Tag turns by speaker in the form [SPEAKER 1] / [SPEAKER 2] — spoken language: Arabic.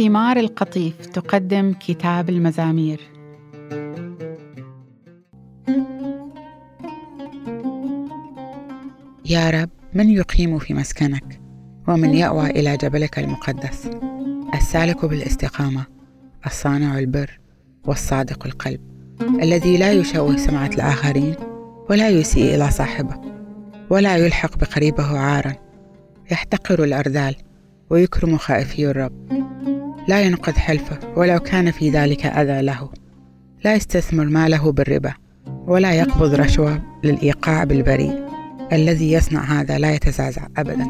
[SPEAKER 1] ثمار القطيف تقدم كتاب المزامير.
[SPEAKER 2] يا رب من يقيم في مسكنك؟ ومن يأوى إلى جبلك المقدس. السالك بالاستقامة الصانع البر والصادق القلب الذي لا يشوه سمعة الآخرين ولا يسيء إلى صاحبه ولا يلحق بقريبه عارا. يحتقر الأرذال ويكرم خائفي الرب. لا ينقض حلفه ولو كان في ذلك أذى له. لا يستثمر ماله بالربا ولا يقبض رشوة للإيقاع بالبريء. الذي يصنع هذا لا يتزعزع أبدا.